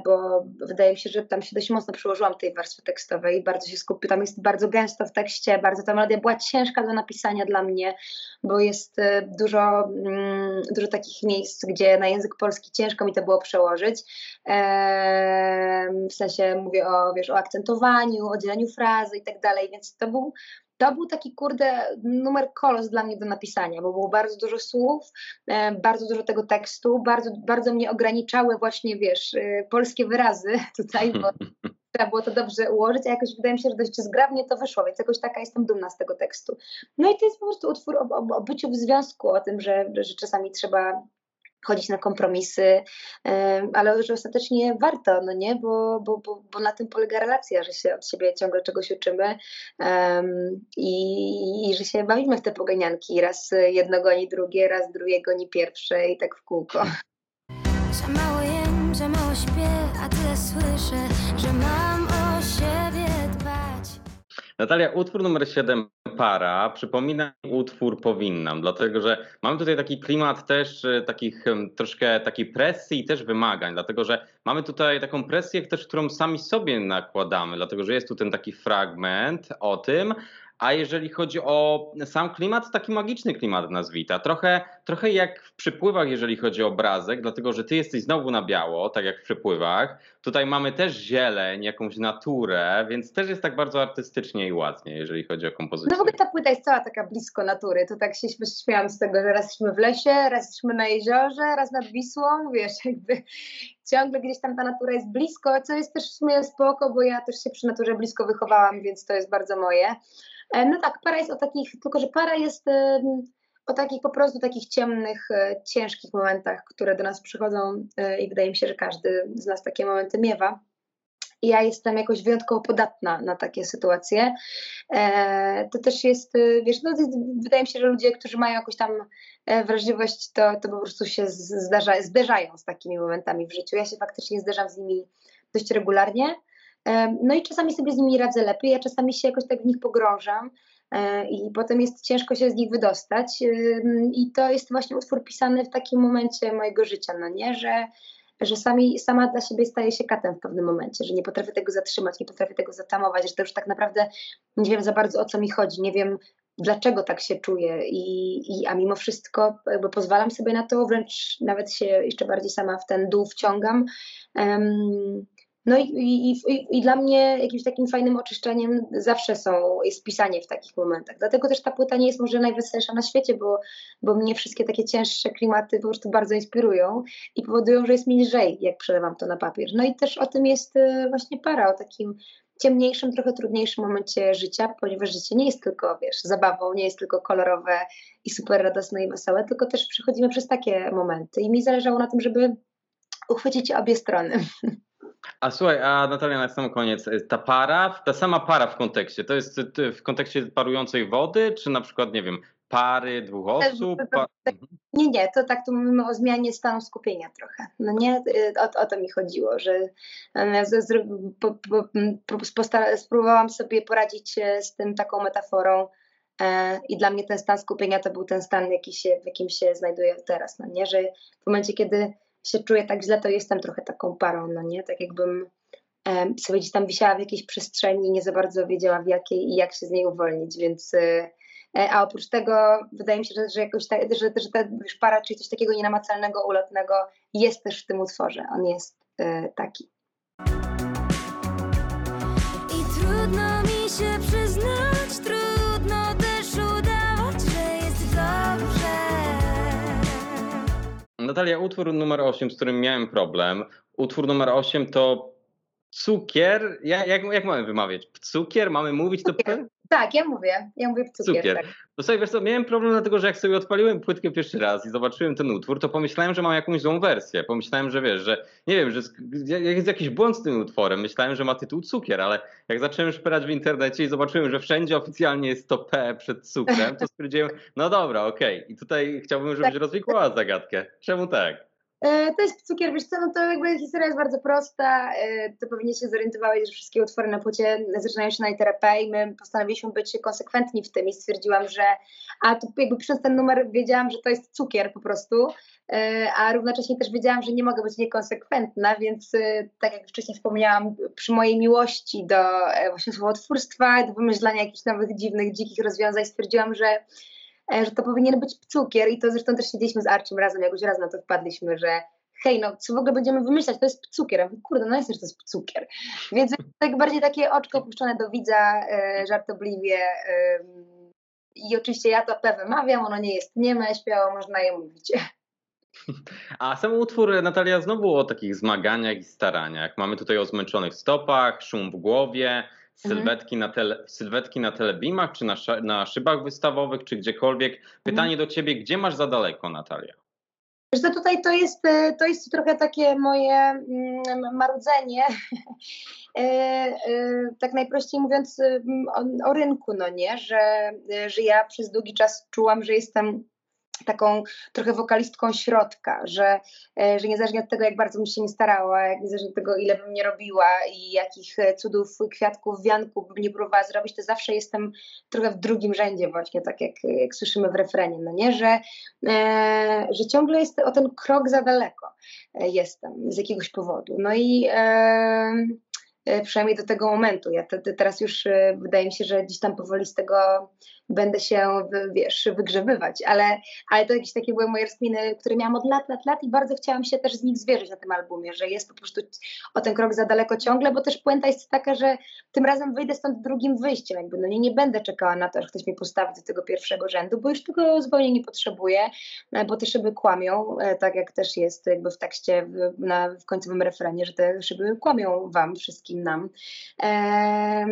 C: bo wydaje mi się, że tam się dość mocno przyłożyłam tej warstwy tekstowej, bardzo się skupię, tam jest bardzo gęsto w tekście, bardzo ta melodia była ciężka do napisania dla mnie, bo jest e, dużo, mm, dużo takich miejsc, gdzie na język polski ciężko mi to było przełożyć, e, w sensie mówię o, wiesz, o akcentowaniu, o dzieleniu frazy i tak dalej, więc to był to był taki, kurde, numer kolos dla mnie do napisania, bo było bardzo dużo słów, e, bardzo dużo tego tekstu, bardzo, bardzo mnie ograniczały właśnie, wiesz, e, polskie wyrazy tutaj, bo trzeba było to dobrze ułożyć, a jakoś wydaje mi się, że dość zgrabnie to wyszło, więc jakoś taka jestem dumna z tego tekstu. No i to jest po prostu utwór o, o, o byciu w związku, o tym, że, że czasami trzeba chodzić na kompromisy, ale że ostatecznie warto, no nie, bo, bo, bo, bo na tym polega relacja, że się od siebie ciągle czegoś uczymy em, i, i że się bawimy w te poganianki, raz jedno goni drugie, raz drugie goni pierwsze i tak w kółko.
B: Za mało jem, za mało śpię, a tyle słyszę, że mam o siebie dbać.
A: Natalia, utwór numer 7, Para, przypomina mi utwór Powinnam, dlatego że mamy tutaj taki klimat też e, takich troszkę takiej presji i też wymagań, dlatego że mamy tutaj taką presję też, którą sami sobie nakładamy, dlatego że jest tu ten taki fragment o tym, a jeżeli chodzi o sam klimat, taki magiczny klimat nazwita. Trochę, trochę jak w przypływach, jeżeli chodzi o obrazek, dlatego że ty jesteś znowu na biało, tak jak w przypływach. Tutaj mamy też zieleń, jakąś naturę, więc też jest tak bardzo artystycznie i ładnie, jeżeli chodzi o kompozycję.
C: No w ogóle ta płyta jest cała taka blisko natury, to tak się śmiałam z tego, że raz jesteśmy w lesie, raz jesteśmy na jeziorze, raz nad Wisłą, wiesz, jakby ciągle gdzieś tam ta natura jest blisko, co jest też w sumie spoko, bo ja też się przy naturze blisko wychowałam, więc to jest bardzo moje. E, No tak, para jest o takich, tylko że para jest o takich po prostu takich ciemnych, e, ciężkich momentach, które do nas przychodzą e, i wydaje mi się, że każdy z nas takie momenty miewa. Ja jestem jakoś wyjątkowo podatna na takie sytuacje. To też jest, wiesz, no, wydaje mi się, że ludzie, którzy mają jakąś tam wrażliwość, to, to po prostu się zdarza, zderzają z takimi momentami w życiu. Ja się faktycznie zderzam z nimi dość regularnie. No i czasami sobie z nimi radzę lepiej, a czasami się jakoś tak w nich pogrążam e, i potem jest ciężko się z nich wydostać. I to jest właśnie utwór pisany w takim momencie mojego życia, no nie, że, że sami, sama dla siebie staje się katem w pewnym momencie, że nie potrafię tego zatrzymać, nie potrafię tego zatamować, że to już tak naprawdę nie wiem za bardzo o co mi chodzi, nie wiem dlaczego tak się czuję i, i a mimo wszystko jakby pozwalam sobie na to, wręcz nawet się jeszcze bardziej sama w ten dół wciągam. Em, no i, i, i, dla mnie jakimś takim fajnym oczyszczeniem zawsze są, jest pisanie w takich momentach. Dlatego też ta płyta nie jest może najweselsza na świecie, bo, bo mnie wszystkie takie cięższe klimaty po prostu bardzo inspirują i powodują, że jest mi lżej, jak przelewam to na papier. No i też o tym jest e, właśnie para, o takim ciemniejszym, trochę trudniejszym momencie życia, ponieważ życie nie jest tylko, wiesz, zabawą, nie jest tylko kolorowe i super radosne i wesołe, tylko też przechodzimy przez takie momenty i mi zależało na tym, żeby uchwycić obie strony.
A: A słuchaj, a Natalia na sam koniec, y, ta para, ta sama para w kontekście, to jest y, w kontekście parującej wody, czy na przykład, nie wiem, pary dwóch osób? Pa...
C: Nie, nie, to tak tu mówimy o zmianie stanu skupienia trochę. No nie, y, o, o to mi chodziło, że z, po, po, spróbowałam sobie poradzić e, z tym taką metaforą e, i dla mnie ten stan skupienia to był ten stan, jaki się, w jakim się znajduję teraz, no nie, że w momencie, kiedy się czuję tak źle, to jestem trochę taką parą, no nie, tak jakbym sobie gdzieś tam wisiała w jakiejś przestrzeni i nie za bardzo wiedziała w jakiej i jak się z niej uwolnić, więc e, e, a oprócz tego wydaje mi się, że, że jakoś ta, że, że ta już para, czyli coś takiego nienamacalnego, ulotnego jest też w tym utworze, on jest e, taki.
A: Natalia, utwór numer 8, z którym miałem problem. Utwór numer 8 to cukier. Ja, jak, jak mamy wymawiać? Cukier? Mamy mówić to P?
C: Tak, ja mówię, ja mówię cukier.
A: Cukier.
C: Tak.
A: To sobie wiesz co, miałem problem dlatego, że jak sobie odpaliłem płytkę pierwszy raz i zobaczyłem ten utwór, to pomyślałem, że mam jakąś złą wersję. Pomyślałem, że wiesz, że nie wiem, że jest jakiś błąd z tym utworem. Myślałem, że ma tytuł cukier, ale jak zacząłem szperać w internecie i zobaczyłem, że wszędzie oficjalnie jest to P przed cukrem, to stwierdziłem, no dobra, okej. I tutaj chciałbym, żebyś rozwikłała zagadkę. Czemu tak?
C: Jest cukier, wiesz co, no to jakby historia jest bardzo prosta, e, to pewnie się zorientowałeś, że wszystkie utwory na płycie zaczynają się na literę P i my postanowiliśmy być konsekwentni w tym i stwierdziłam, że a tu jakby przez ten numer wiedziałam, że to jest cukier po prostu, e, a równocześnie też wiedziałam, że nie mogę być niekonsekwentna, więc e, tak jak wcześniej wspomniałam, przy mojej miłości do właśnie słowotwórstwa, do wymyślania jakichś nowych, dziwnych, dzikich rozwiązań stwierdziłam, że że to powinien być cukier i to zresztą też siedzieliśmy z Arczym razem, jakoś raz na to wpadliśmy, że hej, no co w ogóle będziemy wymyślać, to jest cukier. Kurde, no jest, że to jest cukier. Więc tak bardziej takie oczko puszczone do widza, e, żartobliwie. I oczywiście ja to P wymawiam, ono nie jest nieme, śmiało można je mówić.
A: A sam utwór, Natalia, znowu o takich zmaganiach i staraniach. Mamy tutaj o zmęczonych stopach, szum w głowie, sylwetki, na, tele, sylwetki na telebimach, czy na, na szybach wystawowych, czy gdziekolwiek. Pytanie do ciebie, gdzie masz za daleko, Natalia?
C: Co, tutaj to jest, e, to jest trochę takie moje mm, marudzenie, E, e, tak najprościej mówiąc e, o, o rynku, no nie, że, że ja przez długi czas czułam, że jestem taką trochę wokalistką środka, że, e, że niezależnie od tego, jak bardzo bym się nie starała, jak niezależnie od tego, ile bym nie robiła i jakich cudów, kwiatków, wianków bym nie próbowała zrobić, to zawsze jestem trochę w drugim rzędzie właśnie, tak jak, jak słyszymy w refrenie, no nie, że, e, że ciągle jest o ten krok za daleko e, jestem z jakiegoś powodu. No i e, przynajmniej do tego momentu. Ja te, te, teraz już e, wydaje mi się, że gdzieś tam powoli z tego będę się, wiesz, wygrzebywać, ale, ale to jakieś takie były moje rozkminy, które miałam od lat, lat, lat i bardzo chciałam się też z nich zwierzyć na tym albumie, że jest po prostu o ten krok za daleko ciągle, bo też puenta jest taka, że tym razem wyjdę stąd drugim wyjściem, jakby no nie, nie będę czekała na to, że ktoś mnie postawi do tego pierwszego rzędu, bo już tego zupełnie nie potrzebuję, e, bo te szyby kłamią, e, tak jak też jest jakby w tekście w, na, w końcowym refrenie, że te szyby kłamią wam, wszystkim nam. Em,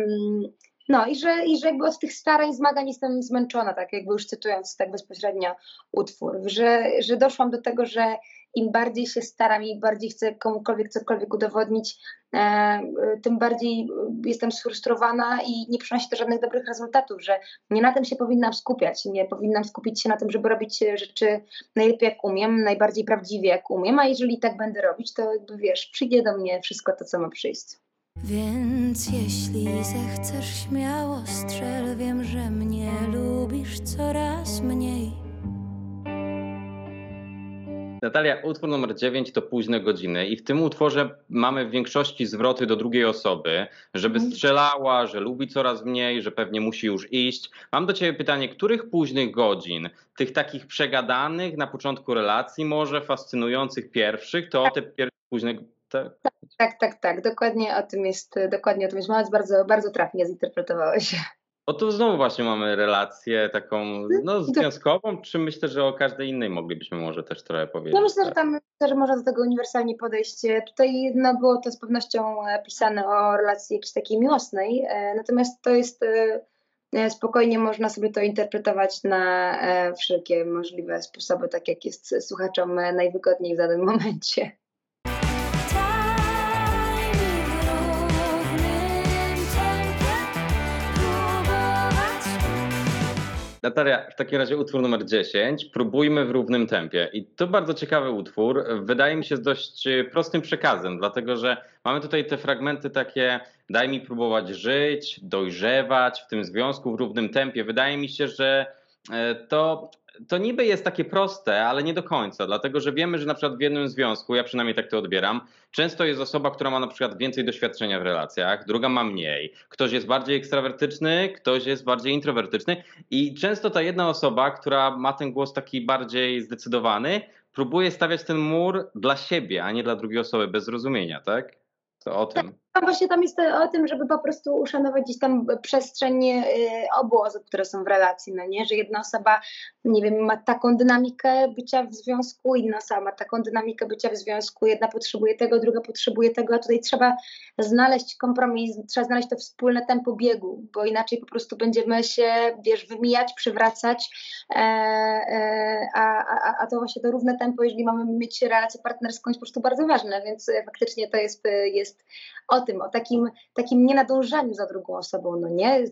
C: no i że, i że jakby od tych starań, zmagań jestem zmęczona, tak jakby już cytując tak bezpośrednio utwór, że, że doszłam do tego, że im bardziej się staram i bardziej chcę komukolwiek cokolwiek udowodnić, e, tym bardziej jestem sfrustrowana i nie przynosi to żadnych dobrych rezultatów, że nie na tym się powinnam skupiać, nie powinnam skupić się na tym, żeby robić rzeczy najlepiej jak umiem, najbardziej prawdziwie jak umiem, a jeżeli tak będę robić, to jakby wiesz, przyjdzie do mnie wszystko to, co ma przyjść.
B: Więc jeśli zechcesz śmiało strzel, wiem, że mnie lubisz coraz mniej.
A: Natalia, utwór numer 9 to późne godziny i w tym utworze mamy w większości zwroty do drugiej osoby, żeby
C: Mhm.
A: strzelała, że lubi coraz mniej, że pewnie musi już iść. Mam do ciebie pytanie, których późnych godzin, tych takich przegadanych na początku relacji, może fascynujących pierwszych, to te pierwsze późne... Te...
C: Tak, tak, tak, dokładnie o tym jest, dokładnie o tym jest mowa, bardzo, bardzo trafnie zinterpretowałeś.
A: Bo tu znowu właśnie mamy relację taką no, związkową, czy myślę, że o każdej innej moglibyśmy może też trochę powiedzieć.
C: Ja myślę, że tam myślę, że można do tego uniwersalnie podejść. Tutaj no, było to z pewnością e, pisane o relacji jakiejś takiej miłosnej, e, natomiast to jest e, spokojnie można sobie to interpretować na wszelkie możliwe sposoby, tak jak jest słuchaczom najwygodniej w danym momencie.
A: Natalia, w takim razie utwór numer 10. Próbujmy w równym tempie. I to bardzo ciekawy utwór. Wydaje mi się z dość e, prostym przekazem, dlatego że mamy tutaj te fragmenty takie daj mi próbować żyć, dojrzewać w tym związku w równym tempie. Wydaje mi się, że e, to, to niby jest takie proste, ale nie do końca, dlatego że wiemy, że na przykład w jednym związku, ja przynajmniej tak to odbieram, często jest osoba, która ma na przykład więcej doświadczenia w relacjach, druga ma mniej. Ktoś jest bardziej ekstrawertyczny, ktoś jest bardziej introwertyczny i często ta jedna osoba, która ma ten głos taki bardziej zdecydowany, próbuje stawiać ten mur dla siebie, a nie dla drugiej osoby bez zrozumienia, tak? To o tym.
C: No właśnie tam jest o tym, żeby po prostu uszanować gdzieś tam przestrzeń y, obu osób, które są w relacji, no nie? Że jedna osoba, nie wiem, ma taką dynamikę bycia w związku, inna osoba ma taką dynamikę bycia w związku, jedna potrzebuje tego, druga potrzebuje tego, a tutaj trzeba znaleźć kompromis, trzeba znaleźć to wspólne tempo biegu, bo inaczej po prostu będziemy się, wiesz, wymijać, przywracać, e, e, a, a, a to właśnie to równe tempo, jeżeli mamy mieć relację partnerską jest po prostu bardzo ważne, więc faktycznie to jest, jest o tym, o takim, takim nienadążaniu za drugą osobą, no nie?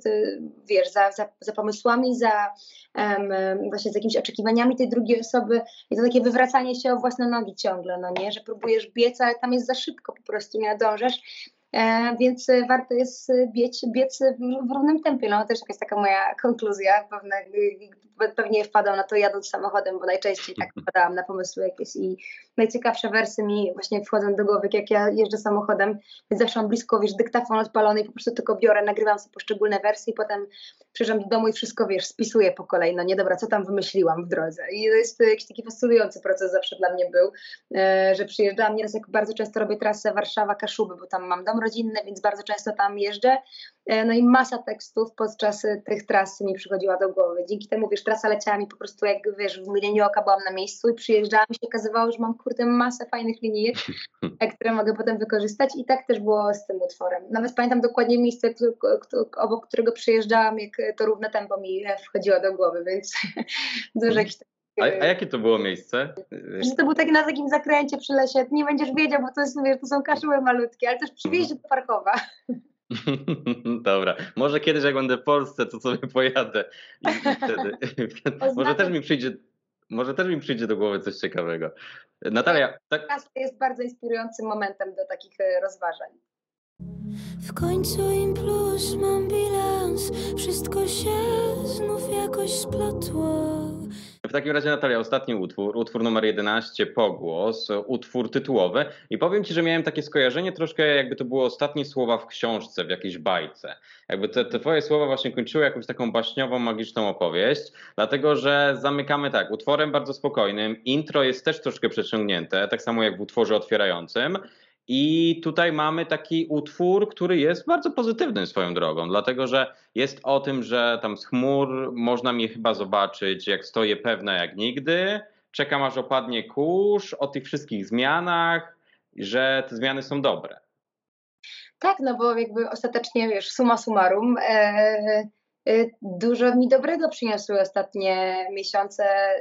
C: Wiesz, za, za, za pomysłami, za um, właśnie z jakimiś oczekiwaniami tej drugiej osoby i to takie wywracanie się o własne nogi ciągle, no nie? Że próbujesz biec, ale tam jest za szybko, po prostu nie nadążasz E, więc warto jest biec, biec w równym tempie. No też jest taka moja konkluzja, pewnie wpadam na to jadąc samochodem, bo najczęściej tak wpadałam na pomysły jakieś i najciekawsze wersy mi właśnie wchodzą do głowy, jak ja jeżdżę samochodem, więc zawsze mam blisko, wiesz, dyktafon odpalony i po prostu tylko biorę, nagrywam sobie poszczególne wersje i potem przyjeżdżam do domu i wszystko, wiesz, spisuję po kolei, no nie dobra, co tam wymyśliłam w drodze i to jest jakiś taki fascynujący proces zawsze dla mnie był, e, że przyjeżdżałam nieraz, jak bardzo często robię trasę Warszawa-Kaszuby, bo tam mam dom rodzinny, więc bardzo często tam jeżdżę. E, no i masa tekstów podczas e, tych tras mi przychodziła do głowy. Dzięki temu, wiesz, trasa leciała mi po prostu jak, wiesz, w mgnieniu oka byłam na miejscu i przyjeżdżałam i się okazywało, że mam, kurde, masę fajnych linijek, e, które mogę potem wykorzystać i tak też było z tym utworem. Nawet pamiętam dokładnie miejsce, obok którego przyjeżdżałam, jak to równe tempo mi wchodziło do głowy, więc dużo jakichś
A: a, a, jakie to było miejsce?
C: Że to był taki na takim zakręcie przy lesie. Nie będziesz wiedział, bo to, jest, wiesz, to są kaszuły malutkie, ale też przy wjeździe do Parkowa.
A: Dobra, może kiedyś jak będę w Polsce, to sobie pojadę i, i wtedy, może też mi przyjdzie może też mi przyjdzie do głowy coś ciekawego. Natalia, tak...
C: jest bardzo inspirującym momentem do takich e, rozważań.
B: W końcu im plus mam bilans, wszystko się znów jakoś splotło.
A: Takim razie Natalia, ostatni utwór, utwór numer 11, Pogłos, utwór tytułowy i powiem Ci, że miałem takie skojarzenie troszkę jakby to było ostatnie słowa w książce, w jakiejś bajce. Jakby te, te Twoje słowa właśnie kończyły jakąś taką baśniową, magiczną opowieść, dlatego że zamykamy tak, utworem bardzo spokojnym, intro jest też troszkę przeciągnięte, tak samo jak w utworze otwierającym, i tutaj mamy taki utwór, który jest bardzo pozytywny swoją drogą, dlatego że jest o tym, że tam z chmur można mnie chyba zobaczyć, jak stoję pewna jak nigdy. Czekam aż opadnie kurz o tych wszystkich zmianach, że te zmiany są dobre.
C: Tak, no bo jakby ostatecznie, wiesz, suma summarum, e, e, dużo mi dobrego przyniosły ostatnie miesiące, e,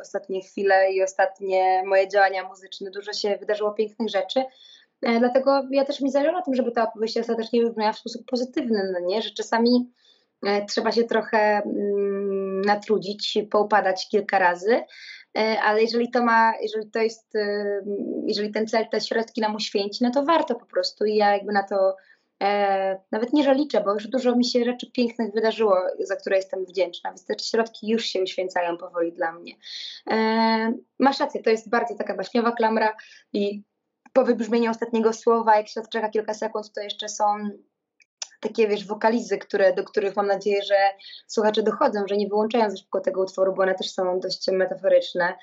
C: ostatnie chwile i ostatnie moje działania muzyczne. Dużo się wydarzyło pięknych rzeczy. E, dlatego ja też mi zależy na tym, żeby ta opowieść ostatecznie brzmiała w sposób pozytywny, no nie? że czasami e, trzeba się trochę mm, natrudzić, poupadać kilka razy, e, ale jeżeli to ma, jeżeli to jest, jeżeli ten cel, te środki nam uświęci, no to warto po prostu i ja jakby na to E, nawet nie, że liczę, bo już dużo mi się rzeczy pięknych wydarzyło, za które jestem wdzięczna, więc te środki już się uświęcają powoli dla mnie. E, masz rację, to jest bardzo taka baśniowa klamra i po wybrzmieniu ostatniego słowa, jak się odczeka kilka sekund, to jeszcze są takie, wiesz, wokalizy, które, do których mam nadzieję, że słuchacze dochodzą, że nie wyłączają za szybko tego utworu, bo one też są dość metaforyczne,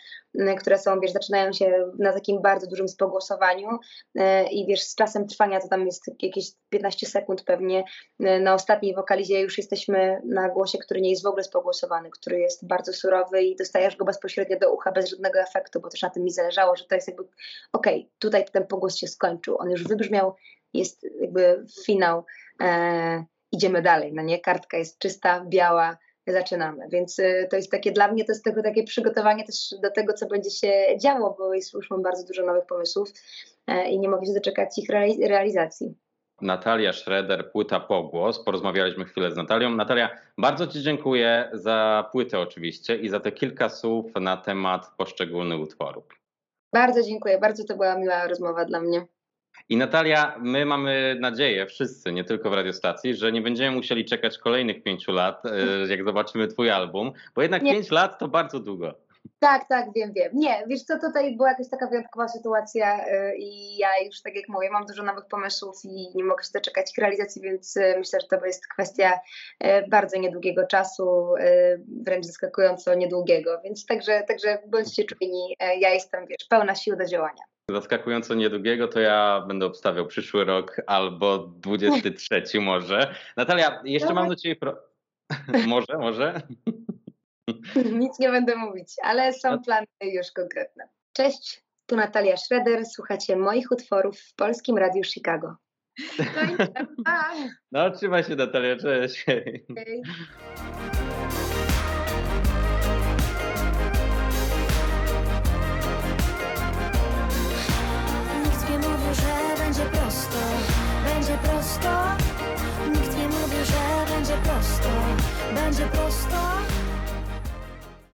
C: które są, wiesz, zaczynają się na takim bardzo dużym spogłosowaniu e, i wiesz, z czasem trwania to tam jest jakieś 15 sekund pewnie, e, na ostatniej wokalizie już jesteśmy na głosie, który nie jest w ogóle spogłosowany, który jest bardzo surowy i dostajesz go bezpośrednio do ucha bez żadnego efektu, bo też na tym mi zależało, że to jest jakby, okej, okay, tutaj ten pogłos się skończył, on już wybrzmiał, jest jakby finał, e, idziemy dalej, no nie, kartka jest czysta, biała, zaczynamy, więc e, to jest takie dla mnie, to jest tylko takie przygotowanie też do tego, co będzie się działo, bo jest, już mam bardzo dużo nowych pomysłów e, i nie mogę się doczekać ich realizacji.
A: Natalia Schroeder, płyta Pogłos. Porozmawialiśmy chwilę z Natalią. Natalia, bardzo Ci dziękuję za płytę oczywiście i za te kilka słów na temat poszczególnych utworów.
C: Bardzo dziękuję, bardzo to była miła rozmowa dla mnie.
A: I Natalia, my mamy nadzieję, wszyscy, nie tylko w radiostacji, że nie będziemy musieli czekać kolejnych pięciu lat, e, jak zobaczymy Twój album, bo jednak
C: Nie.
A: pięć lat to bardzo długo.
C: Tak, tak, wiem, wiem. Nie, wiesz co, tutaj była jakaś taka wyjątkowa sytuacja y, i ja już, tak jak mówię, mam dużo nowych pomysłów i nie mogę się doczekać ich realizacji, więc y, myślę, że to jest kwestia bardzo niedługiego czasu, wręcz zaskakująco niedługiego, więc także, także bądźcie czujni, ja jestem, wiesz, pełna sił do działania.
A: Zaskakująco niedługiego to ja będę obstawiał przyszły rok albo 23 może. Natalia, jeszcze mam do Ciebie pro... może, może?
C: Nic nie będę mówić, ale są plany już konkretne. Cześć, tu Natalia Schroeder, słuchacie moich utworów w Polskim Radiu Chicago. Pa!
A: No trzymaj się Natalia, cześć.
C: Hej.
B: będzie prosto, będzie prosto. Nikt nie mówi, że będzie prosto, będzie prosto.